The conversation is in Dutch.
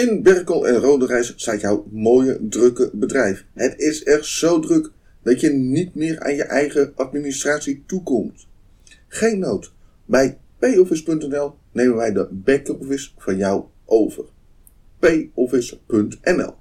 In Berkel en Rode Roderijs staat jouw mooie, drukke bedrijf. Het is er zo druk dat je niet meer aan je eigen administratie toekomt. Geen nood. Bij payoffice.nl nemen wij de back-office van jou over. payoffice.nl